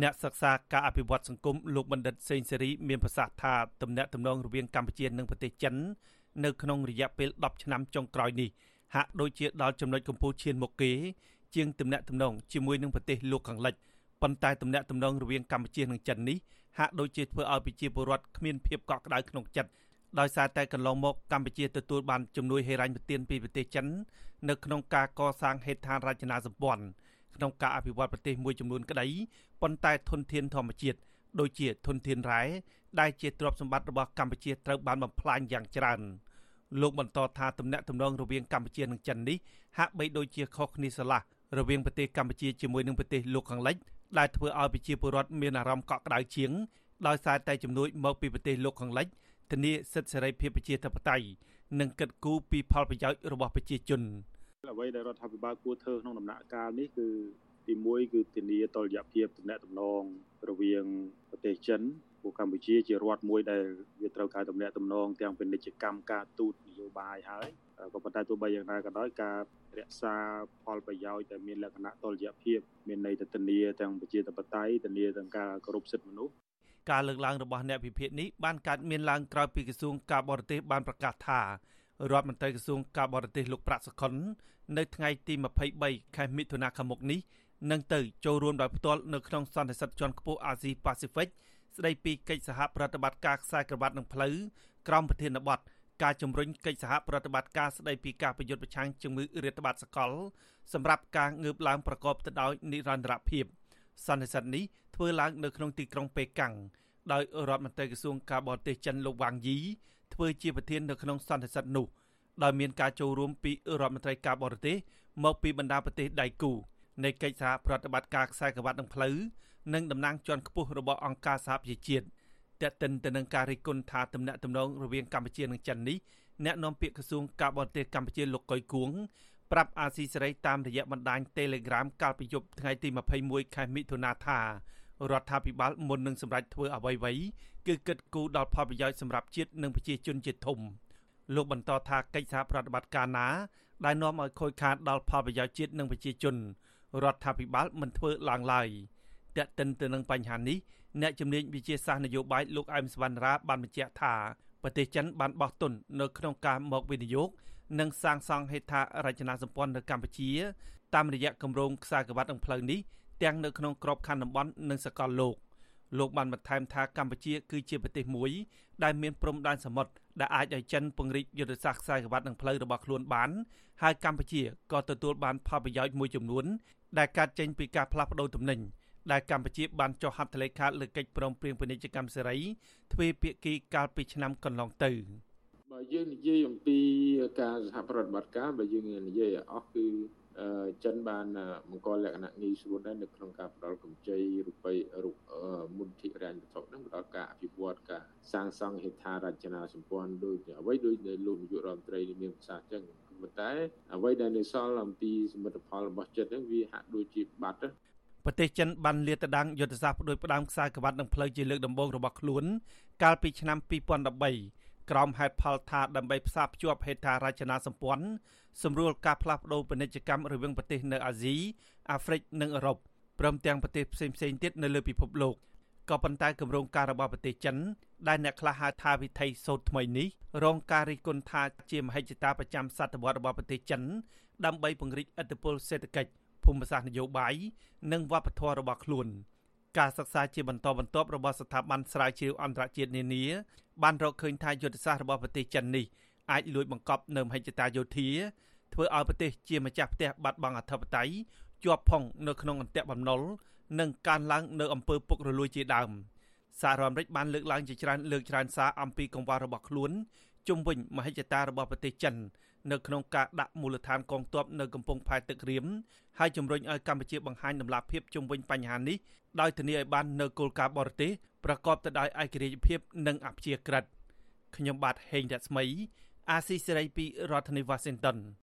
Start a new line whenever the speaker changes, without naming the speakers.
អ្នកសិក្សាការអភិវឌ្ឍសង្គមលោកបណ្ឌិតសេងសេរីមានប្រសាសន៍ថាទំនាក់ទំនងរវាងកម្ពុជានិងប្រទេសចិននៅក្នុងរយៈពេល10ឆ្នាំចុងក្រោយនេះហាក់ដូចជាដល់ចំណុចកំពូលឈានមុខគេ ជាងទំនាក់ទំនងជាមួយនឹងប្រទេសលោកខាងលិចប៉ុន្តែទំនាក់ទំនងរវាងកម្ពុជានិងចិននេះហាក់ដូចជាធ្វើឲ្យប្រជាពលរដ្ឋគ្មានភាពកក់ក្ដៅក្នុងចិត្តដោយសារតែកន្លងមកកម្ពុជាទទួលបានជំនួយហិរញ្ញប្បទានពីប្រទេសចិន នៅក្នុងការកសាងហេដ្ឋារចនាសម្ព័ន្ធ ក្នុងការអភិវឌ្ឍប្រទេសមួយចំនួនក្តីប៉ុន្តែធនធានធម្មជាតិដូចជាធនធានរ៉ែដែលជាទ្រព្យសម្បត្តិរបស់កម្ពុជាត្រូវបានបំផ្លាញយ៉ាងច្រើនលោកបន្តថាទំនាក់ទំនងរវាងកម្ពុជានិងចិននេះហាក់បីដូចជាខុសគ្នាស្រឡះរវាងប្រទេសកម្ពុជាជាមួយនឹងប្រទេសលោកខាងលិចដែលធ្វើឲ្យប្រជាពលរដ្ឋមានអារម្មណ៍កក់ក្ដៅជាងដោយសារតែជំនួយមកពីប្រទេសលោកខាងលិចធានាសិទ្ធិសេរីភាពប្រជាធិបតេយ្យនិងកិត្តគូពីផលប្រយោជន៍របស់ប្រជាជន
អ្វីដែលរដ្ឋាភិបាលគួរធ្វើក្នុងដំណាក់កាលនេះគឺទី1គឺធានាតុល្យភាពទំនាក់ទំនងរវាងប្រទេសចិនពួកកម្ពុជាជារដ្ឋមួយដែលវាត្រូវការទំនាក់ទំនងទាំងពាណិជ្ជកម្មការទូតនយោបាយហើយក៏ប៉ុន្តែទោះបីយ៉ាងណាក៏ដោយការរក្សាផលប្រយោជន៍ដែលមានលក្ខណៈតុល្យភាពមានន័យទៅធានាទាំងប្រជាធិបតេយ្យធានាទាំងការគោរពសិទ្ធិមនុស្ស
ការលើកឡើងរបស់អ្នកវិភាគនេះបានកើតមានឡើងក្រោយពីក្រសួងការបរទេសបានប្រកាសថា រដ្ឋមន្ត្រីក្រសួងការបរទេសលោកប្រាក់សុខុននៅថ្ងៃទី23ខែមិថុនាខាងមុខនេះនឹងទៅចូលរួមដោយផ្ទាល់នៅក្នុងសន្និសីទជាន់ខ្ពស់អាស៊ីប៉ាស៊ីហ្វិកស្ដីពីកិច្ចសហប្រតិបត្តិការខ្សែក្រវ៉ាត់នឹងផ្លូវក្រមប្រធានបទការជំរុញកិច្ចសហប្រតិបត្តិការស្ដីពីការប្រយុទ្ធប្រឆាំងជំងឺរាតត្បាតសកលសម្រាប់ការងើបឡើងប្រកបទៅដោយនិរន្តរភាពសន្និសីទនេះធ្វើឡើងនៅក្នុងទីក្រុងប៉េកាំងដោយរដ្ឋមន្ត្រីក្រសួងការបរទេសចិនលោកវ៉ាងយី ធ្វើជាប្រធាននៅក្នុងសន្និសីទនោះដោយមានការចូលរួមពីរដ្ឋមន្ត្រីការបរទេសមកពីបណ្ដាប្រទេសដៃគូនៃកិច្ចសហប្រតិបត្តិការខ្សែក្រវ៉ាត់នឹងផ្លូវនិងតំណាងជាន់ខ្ពស់របស់អង្គការសហប្រជាជាតិតេតិនទៅនឹងការរិះគន់ថាទំនាក់ទំនងរវាងកម្ពុជានិងចិននេះអ្នកនាំពាក្យក្រសួងការបរទេសកម្ពុជាលោកកុយគួងប្រាប់អាស៊ីសេរីតាមរយៈបណ្ដាញ Telegram កាលពីយប់ថ្ងៃទី21ខែមិថុនាថារដ្ឋាភិបាលមុននឹងសម្រេចធ្វើអ្វីៗ គឺគិតគូរដល់ផលប្រយោជន៍សម្រាប់ជាតិនិងប្រជាជនជាធំលោកបន្តថាកិច្ចសហប្រតិបត្តិការណាដែលនាំឲ្យខូចខាតដល់ផលប្រយោជន៍ជាតិនិងប្រជាជនរដ្ឋាភិបាលមិនធ្វើឡើងឡើយតែកតិនទៅនឹងបញ្ហានេះអ្នកជំនាញវិជាសាស្ត្រនយោបាយលោកអែមសវណ្ណរាបានបញ្ជាក់ថាប្រទេសចិនបានបោះទុននៅក្នុងការមកវិនិយោគនិងសាងសង់ហេដ្ឋារចនាសម្ព័ន្ធនៅកម្ពុជា តាមរយៈគម្រោងខ្សែក្រវ៉ាត់និងផ្លូវនេះទាំងនៅក្នុងក្របខ័ណ្ឌតំបន់និងសកលលោក លោកបានបន្ថែមថាកម្ពុជាគឺជាប្រទេសមួយដែលមានព្រំដែនសមុទ្រដែលអាចឲ្យចិនពង្រីកយុទ្ធសាស្ត្រខ្សែក្រវ៉ាត់និងផ្លូវរបស់ខ្លួនបានហើយកម្ពុជាក៏ទទួលបានផលប្រយោជន៍មួយចំនួនដែលកើតចេញពីការផ្លាស់ប្តូរទំនិញដែលកម្ពុជាបានចុះហត្ថលេខាលើកិច្ចព្រមព្រៀងពាណិជ្ជកម្មសេរីទ្វេភាគីកាលពីឆ្នាំកន្លងទៅ
បើយើងនិយាយអំពីការសហប្រតិបត្តិការបើយើងនិយាយអស់គឺ ចិនបានបង្កលក្ខណៈងាយស្រួលដែរនៅក្នុងការផ្ដល់កម្ចីរូបិយរូបមុនធិរាញវត្ថុនឹងផ្ដល់ការអភិវឌ្ឍការសាងសង់ហេដ្ឋារចនាសម្ព័ន្ធដូចអ្វីដូចលោកនាយករដ្ឋមន្ត្រីមានប្រសាសន៍ចឹងប៉ុន្តែអ្វីដែលនៅសល់អំពីសមិទ្ធផលរបស់ចិនហ្នឹងវាហាក់ដូចជាបាត់
ប្រទេសចិនបានលាតត្រដាងយុទ្ធសាស្ត្រផ្ដួចផ្ដើមខ្សែក្រវ៉ាត់និងផ្លូវជាលើកដំបូងរបស់ខ្លួន កាលពីឆ្នាំ2013 ក្រោមហេតុផលថាដើម្បីផ្សារភ្ជាប់ហេដ្ឋារចនាសម្ព័ន្ធសម្រួលការផ្លាស់ប្តូរពាណិជ្ជកម្មរវាងប្រទេសនៅអាស៊ីអាហ្វ្រិកនិងអឺរ៉ុបព្រមទាំងប្រទេសផ្សេងៗទៀតនៅលើពិភពលោកក៏ប៉ុន្តែគម្រោងការរបស់ប្រទេសចិនដែលអ្នកខ្លះហៅថាវិថីសូត្រថ្មីនេះរងការរិះគន់ថាជាមហិច្ឆតាប្រចាំសតវត្សរបស់ប្រទេសចិន ដើម្បីពង្រីកឥទ្ធិពលសេដ្ឋកិច្ចភូមិសាស្ត្រនយោបាយនិងវប្បធម៌របស់ខ្លួន ការសិក្សាជាបន្តបន្ទាប់របស់ស្ថាប័នស្រាវជ្រាវអន្តរជាតិនានា បានរកឃើញថាយុទ្ធសាស្ត្ររបស់ប្រទេសចិននេះអាចលួចបង្កប់នៅមហិច្ឆតាយោធាធ្វើឲ្យប្រទេសជាម្ចាស់ផ្ទះបាត់បង់អធិបតេយ្យជាប់ផុងនៅក្នុងអន្ទាក់បំណុលនិងកើនឡើងនៅអំពើពុករលួយជាដើមសាររដ្ឋអាមេរិកបានលើកឡើងជាច្រើនលើកច្រើនសារអំពីកង្វល់របស់ខ្លួនជុំវិញមហិច្ឆតារបស់ប្រទេសចិន នៅក្នុងការដាក់មូលដ្ឋានកងទ័ពនៅកំពង់ផែទឹករៀមហើយជំរុញឲ្យកម្ពុជាបង្ហាញដំណាភាពជុំវិញបញ្ហានេះដោយធានាឲ្យបាននូវគោលការណ៍បរទេសប្រកបទៅដោយឯករាជ្យភាពនិងអព្យាក្រឹតខ្ញុំបាទហេងរស្មី អាស៊ីសេរីពីរដ្ឋធានី Washington